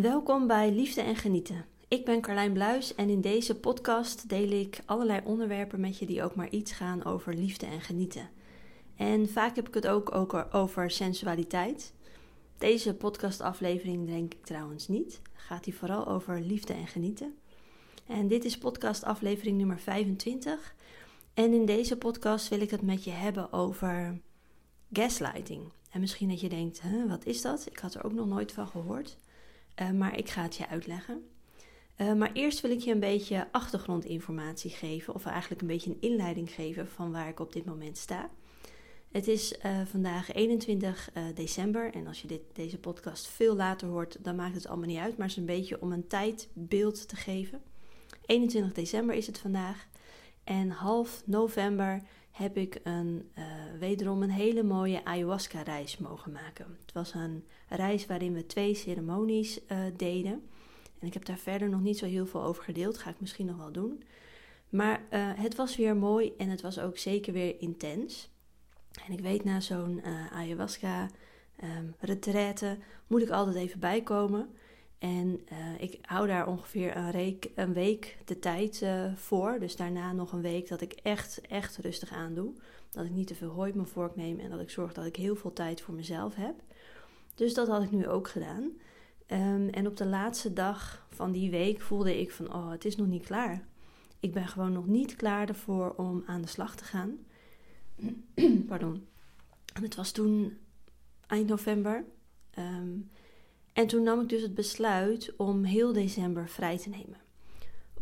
Welkom bij Liefde en Genieten. Ik ben Carlijn Bluis en in deze podcast deel ik allerlei onderwerpen met je die ook maar iets gaan over liefde en genieten. En vaak heb ik het ook over sensualiteit. Deze podcastaflevering denk ik trouwens niet. Gaat die vooral over liefde en genieten. En dit is podcastaflevering nummer 25. En in deze podcast wil ik het met je hebben over gaslighting. En misschien dat je denkt, wat is dat? Ik had er ook nog nooit van gehoord. Uh, maar ik ga het je uitleggen. Uh, maar eerst wil ik je een beetje achtergrondinformatie geven, of eigenlijk een beetje een inleiding geven van waar ik op dit moment sta. Het is uh, vandaag 21 december en als je dit, deze podcast veel later hoort, dan maakt het allemaal niet uit, maar het is een beetje om een tijdbeeld te geven. 21 december is het vandaag en half november heb ik een, uh, wederom een hele mooie ayahuasca-reis mogen maken. Het was een reis waarin we twee ceremonies uh, deden. En ik heb daar verder nog niet zo heel veel over gedeeld. Ga ik misschien nog wel doen. Maar uh, het was weer mooi en het was ook zeker weer intens. En ik weet na zo'n ayahuasca um, retraite moet ik altijd even bijkomen. En uh, ik hou daar ongeveer een, een week de tijd uh, voor. Dus daarna nog een week dat ik echt, echt rustig aan doe. Dat ik niet te veel hooi op mijn vork neem en dat ik zorg dat ik heel veel tijd voor mezelf heb. Dus dat had ik nu ook gedaan. Um, en op de laatste dag van die week voelde ik van, oh, het is nog niet klaar. Ik ben gewoon nog niet klaar ervoor om aan de slag te gaan. Pardon. En het was toen eind november. Um, en toen nam ik dus het besluit om heel december vrij te nemen.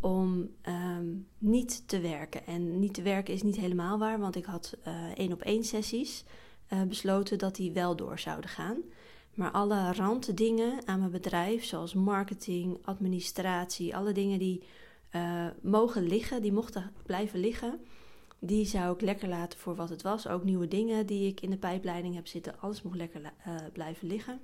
Om um, niet te werken. En niet te werken is niet helemaal waar, want ik had uh, één op één sessies uh, besloten dat die wel door zouden gaan. Maar alle randdingen aan mijn bedrijf, zoals marketing, administratie, alle dingen die uh, mogen liggen, die mochten blijven liggen, die zou ik lekker laten voor wat het was. Ook nieuwe dingen die ik in de pijpleiding heb zitten, alles mocht lekker blijven liggen.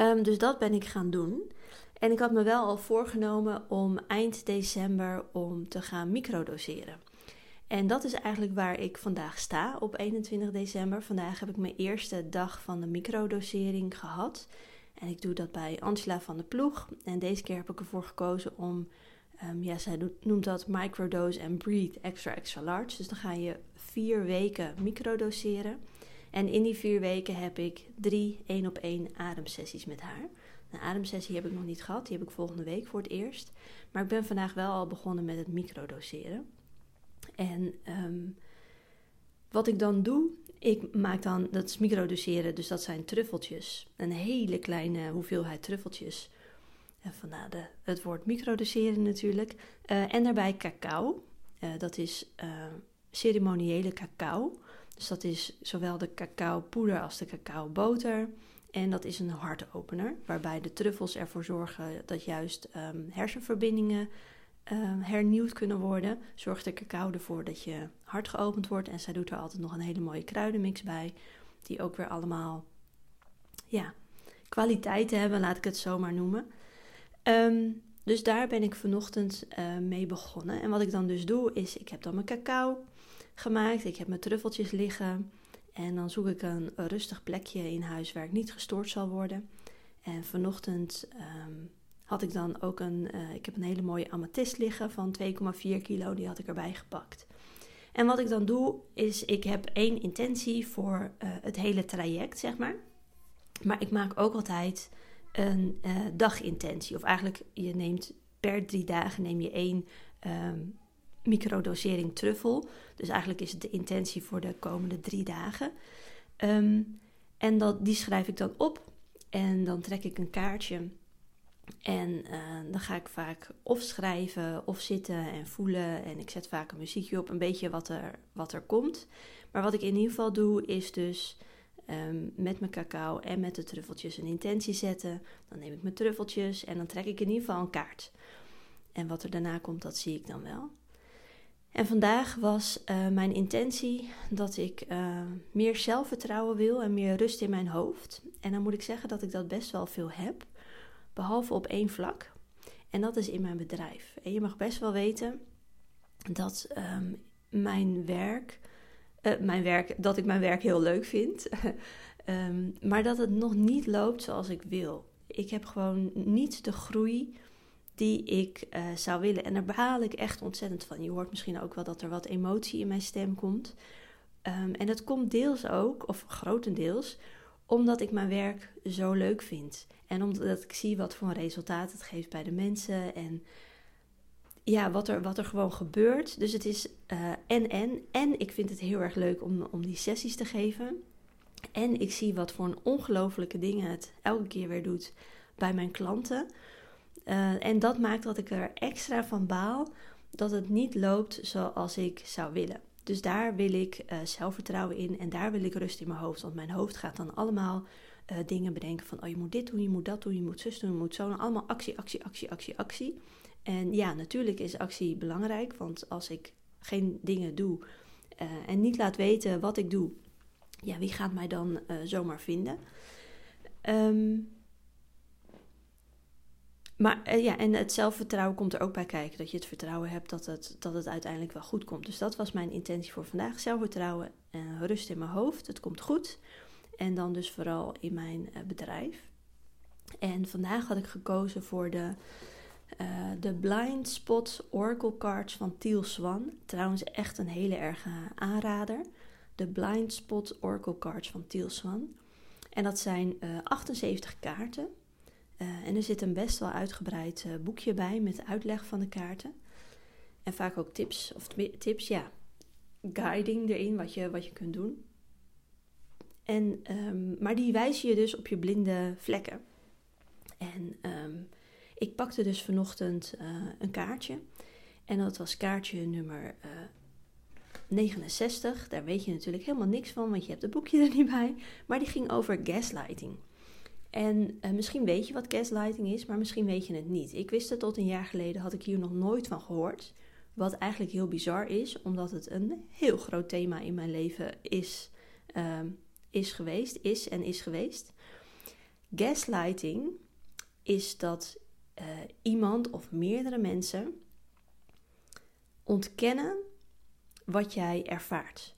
Um, dus dat ben ik gaan doen. En ik had me wel al voorgenomen om eind december om te gaan microdoseren. En dat is eigenlijk waar ik vandaag sta op 21 december. Vandaag heb ik mijn eerste dag van de microdosering gehad. En ik doe dat bij Angela van de Ploeg. En deze keer heb ik ervoor gekozen om, um, ja, zij noemt dat microdose and breathe extra extra large. Dus dan ga je vier weken microdoseren. En in die vier weken heb ik drie één op één ademsessies met haar. Een ademsessie heb ik nog niet gehad, die heb ik volgende week voor het eerst. Maar ik ben vandaag wel al begonnen met het microdoseren. En um, wat ik dan doe, ik maak dan, dat is microdoseren, dus dat zijn truffeltjes. Een hele kleine hoeveelheid truffeltjes. En vandaar de, het woord microdoseren natuurlijk. Uh, en daarbij cacao. Uh, dat is uh, ceremoniële cacao. Dus dat is zowel de cacao poeder als de cacao boter. En dat is een hartopener, waarbij de truffels ervoor zorgen dat juist um, hersenverbindingen um, hernieuwd kunnen worden. Zorgt de cacao ervoor dat je hart geopend wordt. En zij doet er altijd nog een hele mooie kruidenmix bij, die ook weer allemaal ja, kwaliteiten hebben, laat ik het zo maar noemen. Um, dus daar ben ik vanochtend uh, mee begonnen. En wat ik dan dus doe, is ik heb dan mijn cacao gemaakt. Ik heb mijn truffeltjes liggen. En dan zoek ik een, rustig plekje in huis waar ik niet gestoord zal worden. En vanochtend um, had ik dan ook een, uh, ik heb een hele mooie amethyst liggen van 2,4 kilo. Die had ik erbij gepakt. En wat ik dan doe, is ik heb één intentie voor uh, het hele traject, zeg maar. Maar ik maak ook altijd een uh, dagintentie. Of eigenlijk, je neemt per drie dagen neem je één um, microdosering truffel. Dus eigenlijk is het de intentie voor de komende drie dagen. Um, en dat, die schrijf ik dan op en dan trek ik een kaartje. En uh, dan ga ik vaak of schrijven of zitten en voelen. En ik zet vaak een muziekje op, een beetje wat er, wat er komt. Maar wat ik in ieder geval doe, is dus um, met mijn cacao en met de truffeltjes een intentie zetten. Dan neem ik mijn truffeltjes en dan trek ik in ieder geval een kaart. En wat er daarna komt, dat zie ik dan wel. En vandaag was uh, mijn intentie dat ik uh, meer zelfvertrouwen wil en meer rust in mijn hoofd. En dan moet ik zeggen dat ik dat best wel veel heb, behalve op één vlak. En dat is in mijn bedrijf. En je mag best wel weten dat um, mijn werk, uh, mijn werk, dat ik mijn werk heel leuk vind, um, maar dat het nog niet loopt zoals ik wil. ik heb gewoon niet de groei die ik uh, zou willen. En daar baal ik echt ontzettend van. Je hoort misschien ook wel dat er wat emotie in mijn stem komt. Um, en dat komt deels ook, of grotendeels, omdat ik mijn werk zo leuk vind. En omdat ik zie wat voor een resultaat het geeft bij de mensen. En ja, wat er, wat er gewoon gebeurt. Dus het is uh, en en. En ik vind het heel erg leuk om, om die sessies te geven. En ik zie wat voor ongelofelijke dingen het elke keer weer doet bij mijn klanten. Uh, en dat maakt dat ik er extra van baal dat het niet loopt zoals ik zou willen. Dus daar wil ik uh, zelfvertrouwen in en daar wil ik rust in mijn hoofd. Want mijn hoofd gaat dan allemaal uh, dingen bedenken van... oh, je moet dit doen, je moet dat doen, je moet zus doen, je moet zo. Allemaal actie, actie, actie, actie, actie. En ja, natuurlijk is actie belangrijk. Want als ik geen dingen doe en niet laat weten wat ik doe... ja, wie gaat mij dan zomaar vinden? Um, maar uh, ja, en het zelfvertrouwen komt er ook bij kijken. Dat je het vertrouwen hebt dat het, dat het uiteindelijk wel goed komt. Dus dat was mijn intentie voor vandaag. Zelfvertrouwen en rust in mijn hoofd. Het komt goed. En dan dus vooral in mijn uh, bedrijf. En vandaag had ik gekozen voor de, uh, de Blind Spot Oracle Cards van Thiel Swan. Trouwens echt een hele erge aanrader. De Blind Spot Oracle Cards van Thiel Swan. En dat zijn 78 kaarten. Uh, en er zit een best wel uitgebreid uh, boekje bij met uitleg van de kaarten. En vaak ook tips, of tips, ja, guiding erin, wat je, wat je kunt doen. En, um, maar die wijzen je dus op je blinde vlekken. En um, ik pakte dus vanochtend uh, een kaartje. En dat was kaartje nummer 69. Daar weet je natuurlijk helemaal niks van, want je hebt het boekje er niet bij. Maar die ging over gaslighting. En uh, misschien weet je wat gaslighting is, maar misschien weet je het niet. Ik wist het tot een jaar geleden, had ik hier nog nooit van gehoord. Wat eigenlijk heel bizar is, omdat het een heel groot thema in mijn leven is, uh, is geweest, is en is geweest. Gaslighting is dat uh, iemand of meerdere mensen ontkennen wat jij ervaart.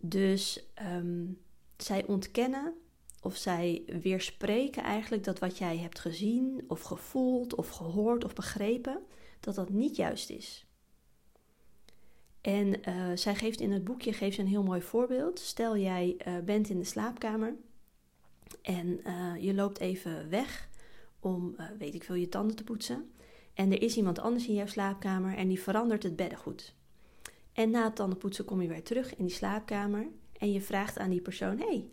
Dus um, zij ontkennen of zij weerspreken eigenlijk dat wat jij hebt gezien of gevoeld of gehoord of begrepen, dat dat niet juist is. En uh, zij geeft in het boekje geeft een heel mooi voorbeeld. Stel jij uh, bent in de slaapkamer en uh, je loopt even weg om, weet ik veel, je tanden te poetsen. En er is iemand anders in jouw slaapkamer en die verandert het beddengoed. En na het tandenpoetsen kom je weer terug in die slaapkamer en je vraagt aan die persoon: hey,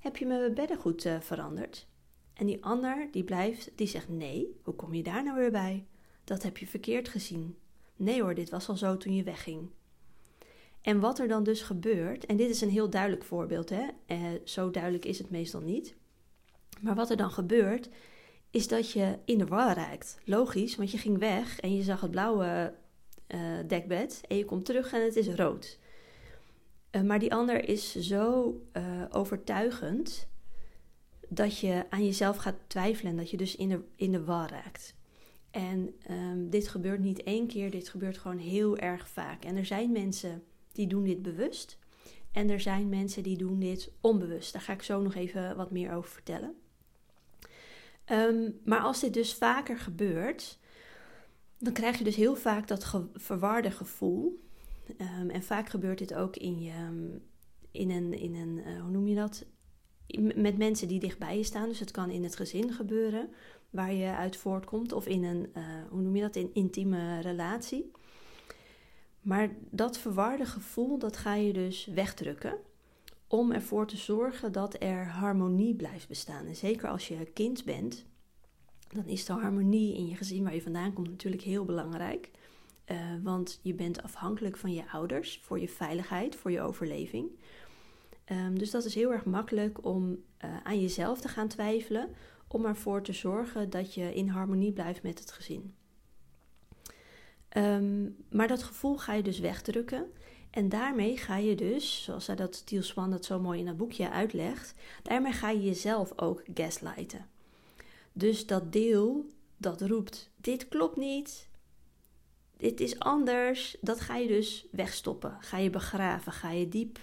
heb je mijn beddengoed uh, veranderd? En die ander die blijft, die zegt nee, hoe kom je daar nou weer bij? Dat heb je verkeerd gezien. Nee hoor, dit was al zo toen je wegging. En wat er dan dus gebeurt, en dit is een heel duidelijk voorbeeld, hè? Eh, zo duidelijk is het meestal niet. Maar wat er dan gebeurt, is dat je in de war raakt. Logisch, want je ging weg en je zag het blauwe uh, dekbed en je komt terug en het is rood. Uh, maar die ander is zo uh, overtuigend dat je aan jezelf gaat twijfelen en dat je dus in de, in de war raakt. En um, dit gebeurt niet één keer, dit gebeurt gewoon heel erg vaak. En er zijn mensen die doen dit bewust. En er zijn mensen die doen dit onbewust. Daar ga ik zo nog even wat meer over vertellen. Um, maar als dit dus vaker gebeurt, dan krijg je dus heel vaak dat verwarde gevoel. Um, en vaak gebeurt dit ook in, je, in een, in een uh, hoe noem je dat? met mensen die dichtbij je staan. Dus het kan in het gezin gebeuren waar je uit voortkomt. Of in een, uh, hoe noem je dat, in intieme relatie. Maar dat verwarde gevoel, dat ga je dus wegdrukken. Om ervoor te zorgen dat er harmonie blijft bestaan. En zeker als je kind bent, dan is de harmonie in je gezin waar je vandaan komt natuurlijk heel belangrijk. Uh, want je bent afhankelijk van je ouders voor je veiligheid, voor je overleving. Um, dus dat is heel erg makkelijk om uh, aan jezelf te gaan twijfelen, om ervoor te zorgen dat je in harmonie blijft met het gezin. Um, maar dat gevoel ga je dus wegdrukken. En daarmee ga je dus, zoals dat Tiel Swan dat zo mooi in dat boekje uitlegt, daarmee ga je jezelf ook gaslighten. Dus dat deel dat roept: dit klopt niet, dit is anders. Dat ga je dus wegstoppen. Ga je begraven. Ga je diep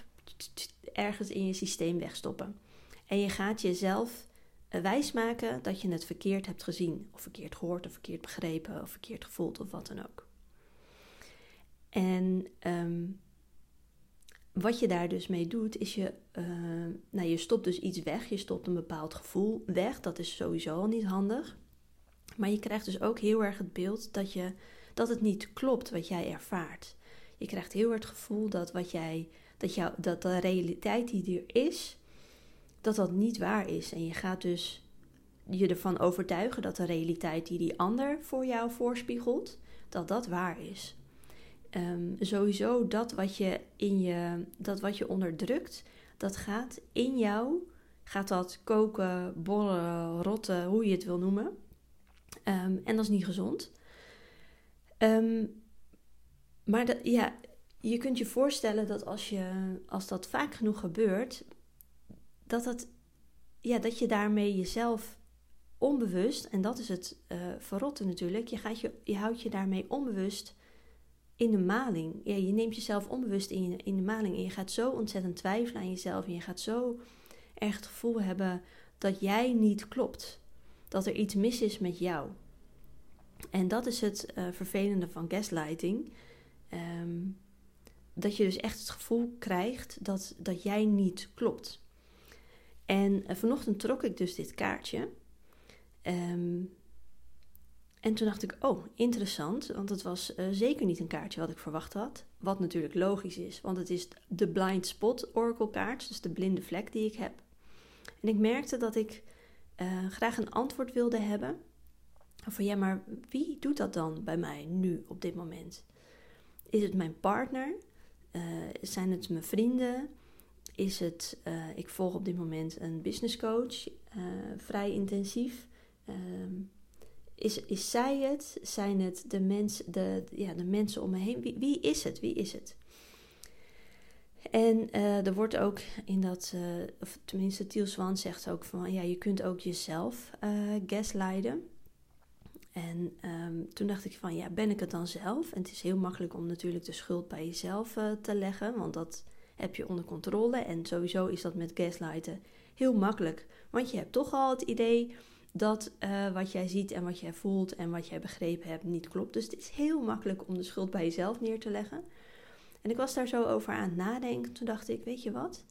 ergens in je systeem wegstoppen. En je gaat jezelf wijsmaken dat je het verkeerd hebt gezien, of verkeerd gehoord, of verkeerd begrepen, of verkeerd gevoeld, of wat dan ook. En ehm, wat je daar dus mee doet, is je, uh, nou, je stopt dus iets weg. Je stopt een bepaald gevoel weg. Dat is sowieso al niet handig. Maar je krijgt dus ook heel erg het beeld dat, je, dat het niet klopt wat jij ervaart. Je krijgt heel erg het gevoel dat, wat jij, dat, jou, dat de realiteit die er is, dat dat niet waar is. En je gaat dus je ervan overtuigen dat de realiteit die die ander voor jou voorspiegelt, dat dat waar is. Um, sowieso dat wat je in je, dat wat je onderdrukt, dat gaat in jou, gaat dat koken, borrelen, rotten, hoe je het wil noemen. Um, en dat is niet gezond. Um, maar ja, je kunt je voorstellen dat als, je, als dat vaak genoeg gebeurt, dat, dat, ja, dat je daarmee jezelf onbewust, en dat is het uh, verrotten natuurlijk, je, gaat je, je houdt je daarmee onbewust in de maling. Ja, je neemt jezelf onbewust in, in de maling en je gaat zo ontzettend twijfelen aan jezelf en je gaat zo erg het gevoel hebben dat jij niet klopt. Dat er iets mis is met jou. En dat is het uh, vervelende van gaslighting. Um, dat je dus echt het gevoel krijgt dat, dat jij niet klopt. En uh, vanochtend trok ik dus dit kaartje. Um, en toen dacht ik, oh, interessant, want het was uh, zeker niet een kaartje wat ik verwacht had. Wat natuurlijk logisch is, want het is de blind spot oracle kaart, dus de blinde vlek die ik heb. En ik merkte dat ik graag een antwoord wilde hebben. Van ja, maar wie doet dat dan bij mij nu op dit moment? Is het mijn partner? Uh, zijn het mijn vrienden? Is het, ik volg op dit moment een business coach, vrij intensief. Ehm, is, is zij het? Zijn het de, mens, de, ja, de mensen om me heen? Wie, wie is het? Wie is het? En er wordt ook in dat, of tenminste Tiel Swan zegt ook van, ja, je kunt ook jezelf uh, gaslighten. En um, toen dacht ik van, ja, ben ik het dan zelf? En het is heel makkelijk om natuurlijk de schuld bij jezelf te leggen, want dat heb je onder controle. En sowieso is dat met gaslighten heel makkelijk, want je hebt toch al het idee dat uh, wat jij ziet en wat jij voelt en wat jij begrepen hebt niet klopt. Dus het is heel makkelijk om de schuld bij jezelf neer te leggen. En ik was daar zo over aan het nadenken. Toen dacht ik, weet je wat?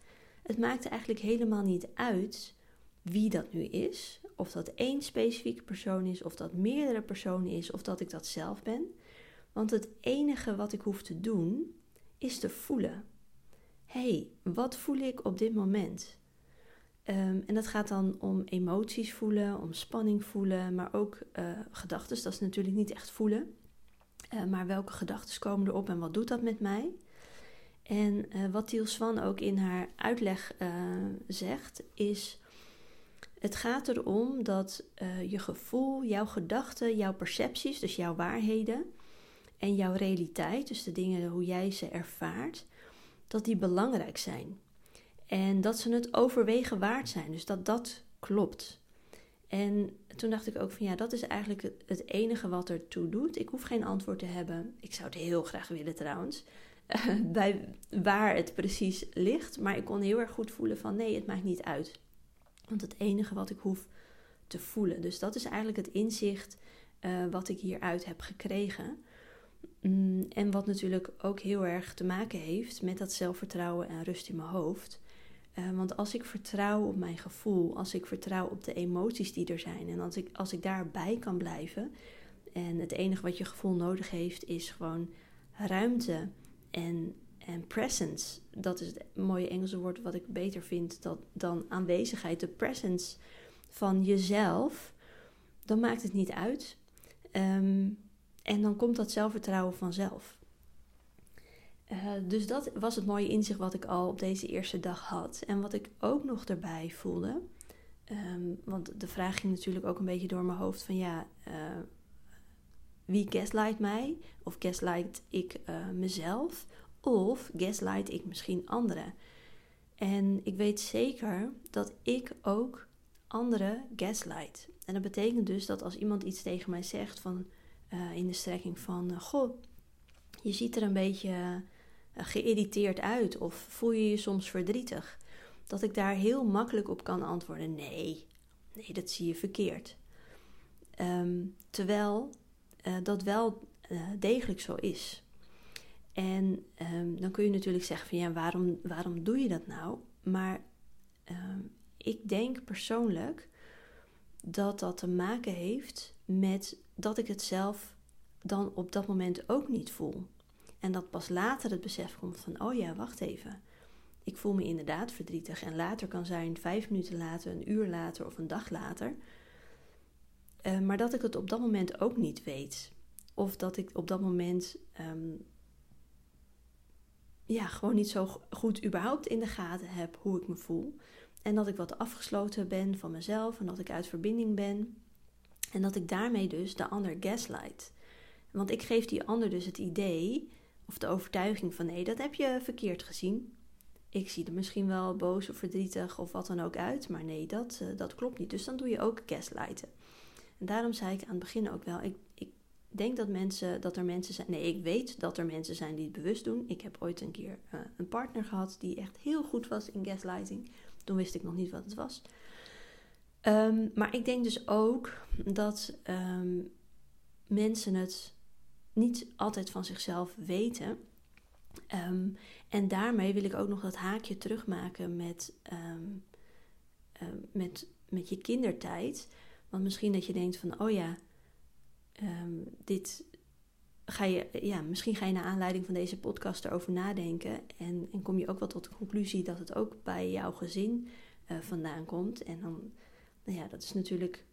Het maakt eigenlijk helemaal niet uit wie dat nu is. Of dat één specifieke persoon is, of dat meerdere personen is, of dat ik dat zelf ben. Want het enige wat ik hoef te doen, is te voelen. Hé, hey, wat voel ik op dit moment? Um, en dat gaat dan om emoties voelen, om spanning voelen, maar ook uh, gedachten. Dat is natuurlijk niet echt voelen. Uh, maar welke gedachten komen erop en wat doet dat met mij? En uh, wat Tiel Swan ook in haar uitleg zegt, is: Het gaat erom dat je gevoel, jouw gedachten, jouw percepties, dus jouw waarheden en jouw realiteit, dus de dingen hoe jij ze ervaart, dat die belangrijk zijn. En dat ze het overwegen waard zijn. Dus dat dat klopt. En toen dacht ik ook van ja, dat is eigenlijk het enige wat er toe doet. Ik hoef geen antwoord te hebben. Ik zou het heel graag willen trouwens. bij waar het precies ligt. Maar ik kon heel erg goed voelen van nee, het maakt niet uit. Want het enige wat ik hoef te voelen. Dus dat is eigenlijk het inzicht uh, wat ik hieruit heb gekregen. Mm, en wat natuurlijk ook heel erg te maken heeft met dat zelfvertrouwen en rust in mijn hoofd. Uh, want als ik vertrouw op mijn gevoel, als ik vertrouw op de emoties die er zijn en als ik, als ik daarbij kan blijven en het enige wat je gevoel nodig heeft is gewoon ruimte en, en presence. Dat is het mooie Engelse woord wat ik beter vind dat, dan aanwezigheid. De presence van jezelf, dan maakt het niet uit. Um, en dan komt dat zelfvertrouwen vanzelf. Uh, dus dat was het mooie inzicht wat ik al op deze eerste dag had. En wat ik ook nog erbij voelde. Um, want de vraag ging natuurlijk ook een beetje door mijn hoofd van ja, uh, wie gaslight mij? Of gaslight ik uh, mezelf? Of gaslight ik misschien anderen? En ik weet zeker dat ik ook anderen gaslight. En dat betekent dus dat als iemand iets tegen mij zegt van in de strekking van goh, je ziet er een beetje geïrriteerd uit of voel je je soms verdrietig? Dat ik daar heel makkelijk op kan antwoorden: nee, Nee, dat zie je verkeerd. Ehm, terwijl uh, dat wel uh, degelijk zo is. En um, dan kun je natuurlijk zeggen van ja, waarom, waarom doe je dat nou? Maar um, ik denk persoonlijk dat dat te maken heeft met dat ik het zelf dan op dat moment ook niet voel. En dat pas later het besef komt van, oh ja, wacht even. Ik voel me inderdaad verdrietig. En later kan zijn vijf minuten later, een uur later of een dag later. Uh, maar dat ik het op dat moment ook niet weet. Of dat ik op dat moment um, ja, gewoon niet zo goed überhaupt in de gaten heb hoe ik me voel. En dat ik wat afgesloten ben van mezelf en dat ik uit verbinding ben. En dat ik daarmee dus de ander gaslight. Want ik geef die ander dus het idee of de overtuiging van nee, dat heb je verkeerd gezien. Ik zie er misschien wel boos of verdrietig of wat dan ook uit, maar nee, dat, uh, dat klopt niet. Dus dan doe je ook gaslighten. En daarom zei ik aan het begin ook wel, ik denk dat, mensen, dat er mensen zijn. Nee, ik weet dat er mensen zijn die het bewust doen. Ik heb ooit een keer uh, een partner gehad die echt heel goed was in gaslighting. Toen wist ik nog niet wat het was. Um, maar ik denk dus ook dat um, mensen het niet altijd van zichzelf weten. Um, en daarmee wil ik ook nog dat haakje terugmaken met, met, met je kindertijd. Want misschien dat je denkt van, oh ja, um, dit ga je, ja, misschien ga je naar aanleiding van deze podcast erover nadenken. En, en kom je ook wel tot de conclusie dat het ook bij jouw gezin uh, vandaan komt. En dan, nou ja, dat is natuurlijk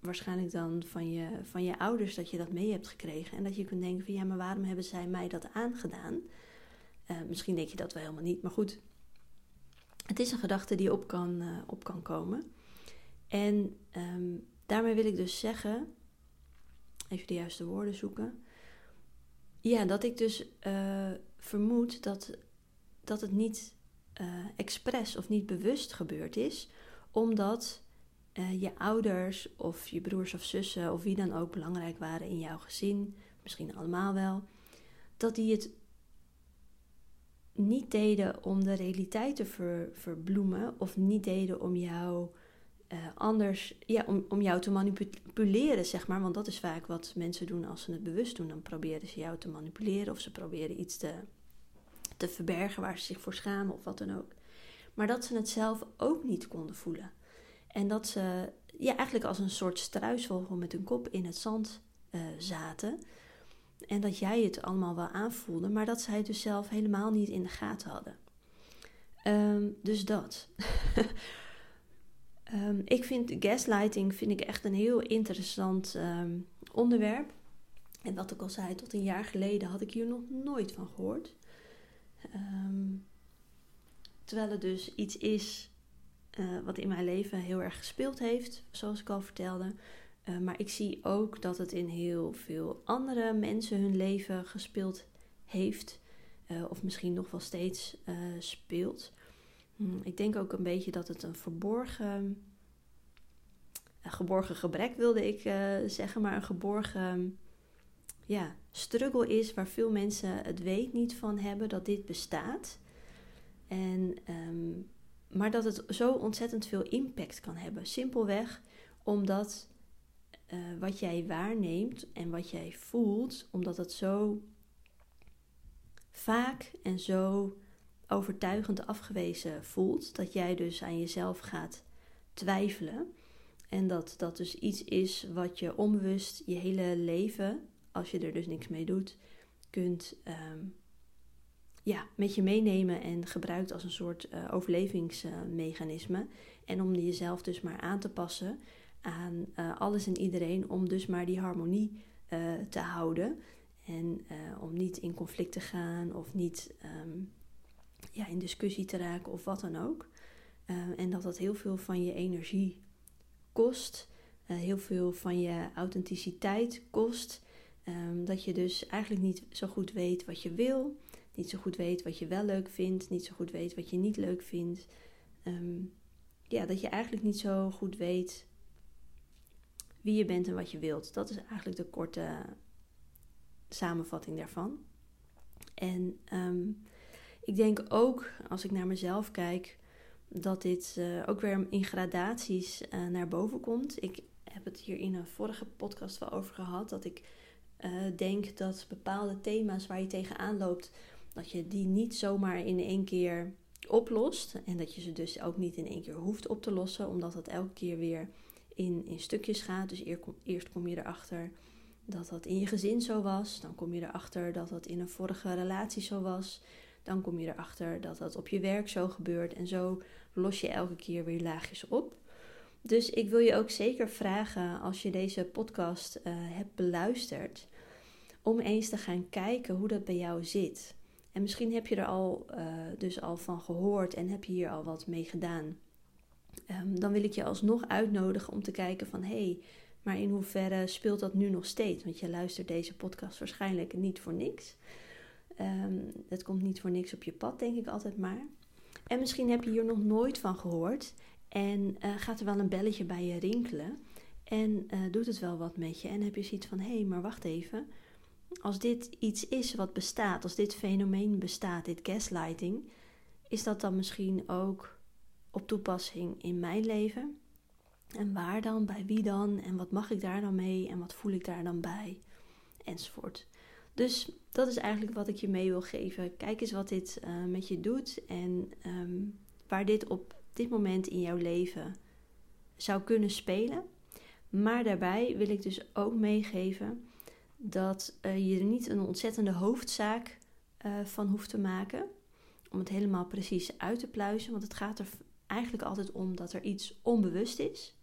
waarschijnlijk dan van je, van je ouders dat je dat mee hebt gekregen. En dat je kunt denken van ja, maar waarom hebben zij mij dat aangedaan? Uh, misschien denk je dat wel helemaal niet, maar goed. Het is een gedachte die op kan, uh, op kan komen. En um, daarmee wil ik dus zeggen even de juiste woorden zoeken. Ja, dat ik dus uh, vermoed dat, dat het niet uh, expres of niet bewust gebeurd is, omdat uh, je ouders of je broers of zussen of wie dan ook belangrijk waren in jouw gezin, misschien allemaal wel, dat die het niet deden om de realiteit te ver, verbloemen of niet deden om jou uh, anders, ja, om, om jou te manipuleren, zeg maar. Want dat is vaak wat mensen doen als ze het bewust doen. Dan proberen ze jou te manipuleren of ze proberen iets te, te verbergen waar ze zich voor schamen of wat dan ook. Maar dat ze het zelf ook niet konden voelen. En dat ze ja, eigenlijk als een soort struisvogel met hun kop in het zand uh, zaten. En dat jij het allemaal wel aanvoelde, maar dat zij het dus zelf helemaal niet in de gaten hadden. Um, dus dat. Um, ik vind gaslighting vind ik echt een heel interessant um, onderwerp. En wat ik al zei, tot een jaar geleden had ik hier nog nooit van gehoord. Um, terwijl het dus iets is uh, wat in mijn leven heel erg gespeeld heeft, zoals ik al vertelde. Maar ik zie ook dat het in heel veel andere mensen hun leven gespeeld heeft. Uh, of misschien nog wel steeds speelt. Hmm, ik denk ook een beetje dat het een verborgen, een geborgen gebrek wilde ik uh, zeggen, maar een geborgen ja, struggle is waar veel mensen het weet niet van hebben dat dit bestaat. En, um, maar dat het zo ontzettend veel impact kan hebben. Simpelweg omdat uh, wat jij waarneemt en wat jij voelt, omdat het zo vaak en zo overtuigend afgewezen voelt, dat jij dus aan jezelf gaat twijfelen. En dat dat dus iets is wat je onbewust je hele leven, als je er dus niks mee doet, kunt um, ja, met je meenemen en gebruikt als een soort uh, overlevingsmechanisme. en om jezelf dus maar aan te passen aan uh, alles en iedereen, om dus maar die harmonie uh, te houden. En om niet in conflict te gaan of niet um, ja, in discussie te raken of wat dan ook. Uh, en dat dat heel veel van je energie kost, uh, heel veel van je authenticiteit kost. Um, dat je dus eigenlijk niet zo goed weet wat je wil, niet zo goed weet wat je wel leuk vindt, niet zo goed weet wat je niet leuk vindt. Um, ja, dat je eigenlijk niet zo goed weet wie je bent en wat je wilt. Dat is eigenlijk de korte samenvatting daarvan. En um, ik denk ook, als ik naar mezelf kijk, dat dit uh, ook weer in gradaties uh, naar boven komt. Ik heb het hier in een vorige podcast wel over gehad. Dat ik uh, denk dat bepaalde thema's waar je tegenaan loopt, dat je die niet zomaar in één keer oplost. En dat je ze dus ook niet in één keer hoeft op te lossen, omdat dat elke keer weer in, in stukjes gaat. Dus eerst kom, eerst kom je erachter dat dat in je gezin zo was. Dan kom je erachter dat dat in een vorige relatie zo was. Dan kom je erachter dat dat op je werk zo gebeurt. En zo los je elke keer weer laagjes op. Dus ik wil je ook zeker vragen, als je deze podcast uh, hebt beluisterd, om eens te gaan kijken hoe dat bij jou zit. En misschien heb je er al, uh, dus al van gehoord en heb je hier al wat mee gedaan. Um, dan wil ik je alsnog uitnodigen om te kijken van hé, hey, maar in hoeverre speelt dat nu nog steeds? Want je luistert deze podcast waarschijnlijk niet voor niks. Het komt niet voor niks op je pad, denk ik altijd maar. En misschien heb je hier nog nooit van gehoord en uh, gaat er wel een belletje bij je rinkelen en uh, doet het wel wat met je. En heb je zoiets van: hé, hey, maar wacht even. Als dit iets is wat bestaat, als dit fenomeen bestaat, dit gaslighting, is dat dan misschien ook op toepassing in mijn leven? En waar dan? Bij wie dan? En wat mag ik daar dan mee? En wat voel ik daar dan bij? Enzovoort. Dus dat is eigenlijk wat ik je mee wil geven. Kijk eens wat dit uh, met je doet en um, waar dit op dit moment in jouw leven zou kunnen spelen. Maar daarbij wil ik dus ook meegeven dat uh, je er niet een ontzettende hoofdzaak uh, van hoeft te maken. Om het helemaal precies uit te pluizen. Want het gaat er eigenlijk altijd om dat er iets onbewust is.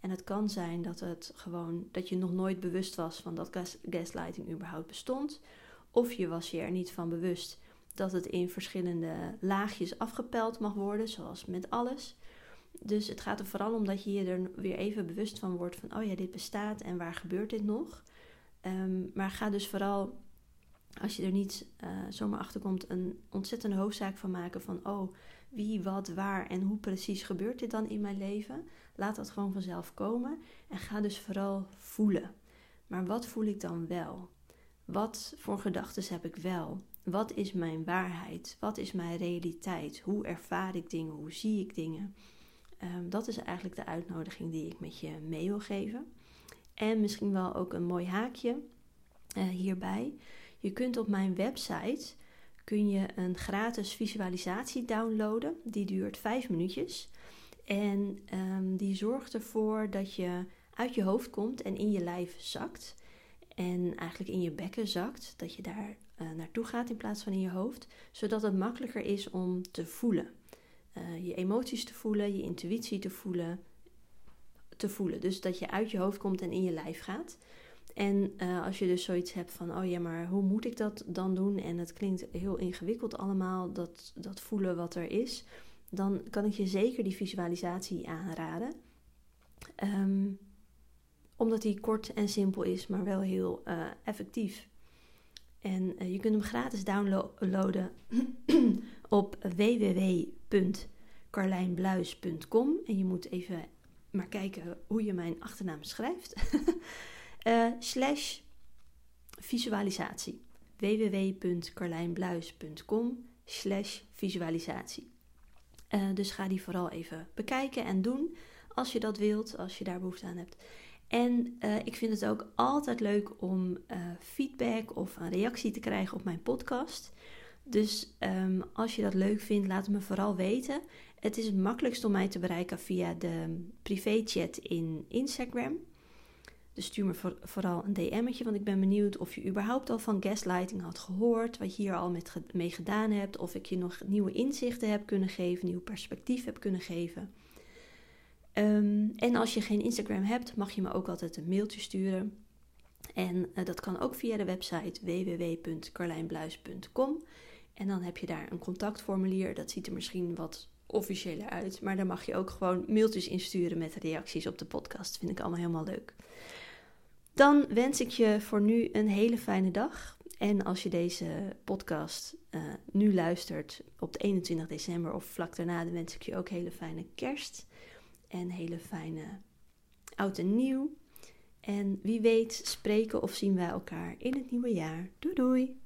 En het kan zijn dat het gewoon dat je nog nooit bewust was van dat gas, gaslighting überhaupt bestond. Of je was je er niet van bewust dat het in verschillende laagjes afgepeld mag worden, zoals met alles. Dus het gaat er vooral om dat je je er weer even bewust van wordt van, oh ja, dit bestaat en waar gebeurt dit nog? Um, maar ga dus vooral, als je er niet uh, zomaar achter komt, een ontzettende hoofdzaak van maken van, oh, wie, wat, waar en hoe precies gebeurt dit dan in mijn leven? Laat dat gewoon vanzelf komen en ga dus vooral voelen. Maar wat voel ik dan wel? Wat voor gedachten heb ik wel? Wat is mijn waarheid? Wat is mijn realiteit? Hoe ervaar ik dingen? Hoe zie ik dingen? Um, dat is eigenlijk de uitnodiging die ik met je mee wil geven. En misschien wel ook een mooi haakje uh, hierbij. Je kunt op mijn website kun je een gratis visualisatie downloaden. Die duurt 5 minuutjes. En um, die zorgt ervoor dat je uit je hoofd komt en in je lijf zakt. En eigenlijk in je bekken zakt. Dat je daar uh, naartoe gaat in plaats van in je hoofd. Zodat het makkelijker is om te voelen. Uh, je emoties te voelen, je intuïtie te voelen. Te voelen. Dus dat je uit je hoofd komt en in je lijf gaat. En uh, als je dus zoiets hebt van, oh ja, maar hoe moet ik dat dan doen? En het klinkt heel ingewikkeld allemaal, dat, dat voelen wat er is. Dan kan ik je zeker die visualisatie aanraden. Um, omdat die kort en simpel is, maar wel heel uh, effectief. En uh, je kunt hem gratis downloaden op www.carlijnbluis.com. En je moet even maar kijken hoe je mijn achternaam schrijft. uh, slash visualisatie. www.carlijnbluis.com slash visualisatie. Uh, dus ga die vooral even bekijken en doen als je dat wilt, als je daar behoefte aan hebt. En uh, ik vind het ook altijd leuk om feedback of een reactie te krijgen op mijn podcast. Dus um, als je dat leuk vindt, laat het me vooral weten. Het is het makkelijkst om mij te bereiken via de privéchat in Instagram. Stuur me voor, vooral een DM'tje, want ik ben benieuwd of je überhaupt al van gaslighting had gehoord, wat je hier al met, mee gedaan hebt, of ik je nog nieuwe inzichten heb kunnen geven, nieuw perspectief heb kunnen geven. Um, en als je geen Instagram hebt, mag je me ook altijd een mailtje sturen. En uh, dat kan ook via de website www.carlijnbluis.com. En dan heb je daar een contactformulier. Dat ziet er misschien wat officiëler uit. Maar daar mag je ook gewoon mailtjes insturen met reacties op de podcast. Vind ik allemaal helemaal leuk. Dan wens ik je voor nu een hele fijne dag. En als je deze podcast uh, nu luistert op de 21 december of vlak daarna, dan wens ik je ook hele fijne kerst. En hele fijne oud en nieuw. En wie weet spreken of zien wij elkaar in het nieuwe jaar. Doei doei!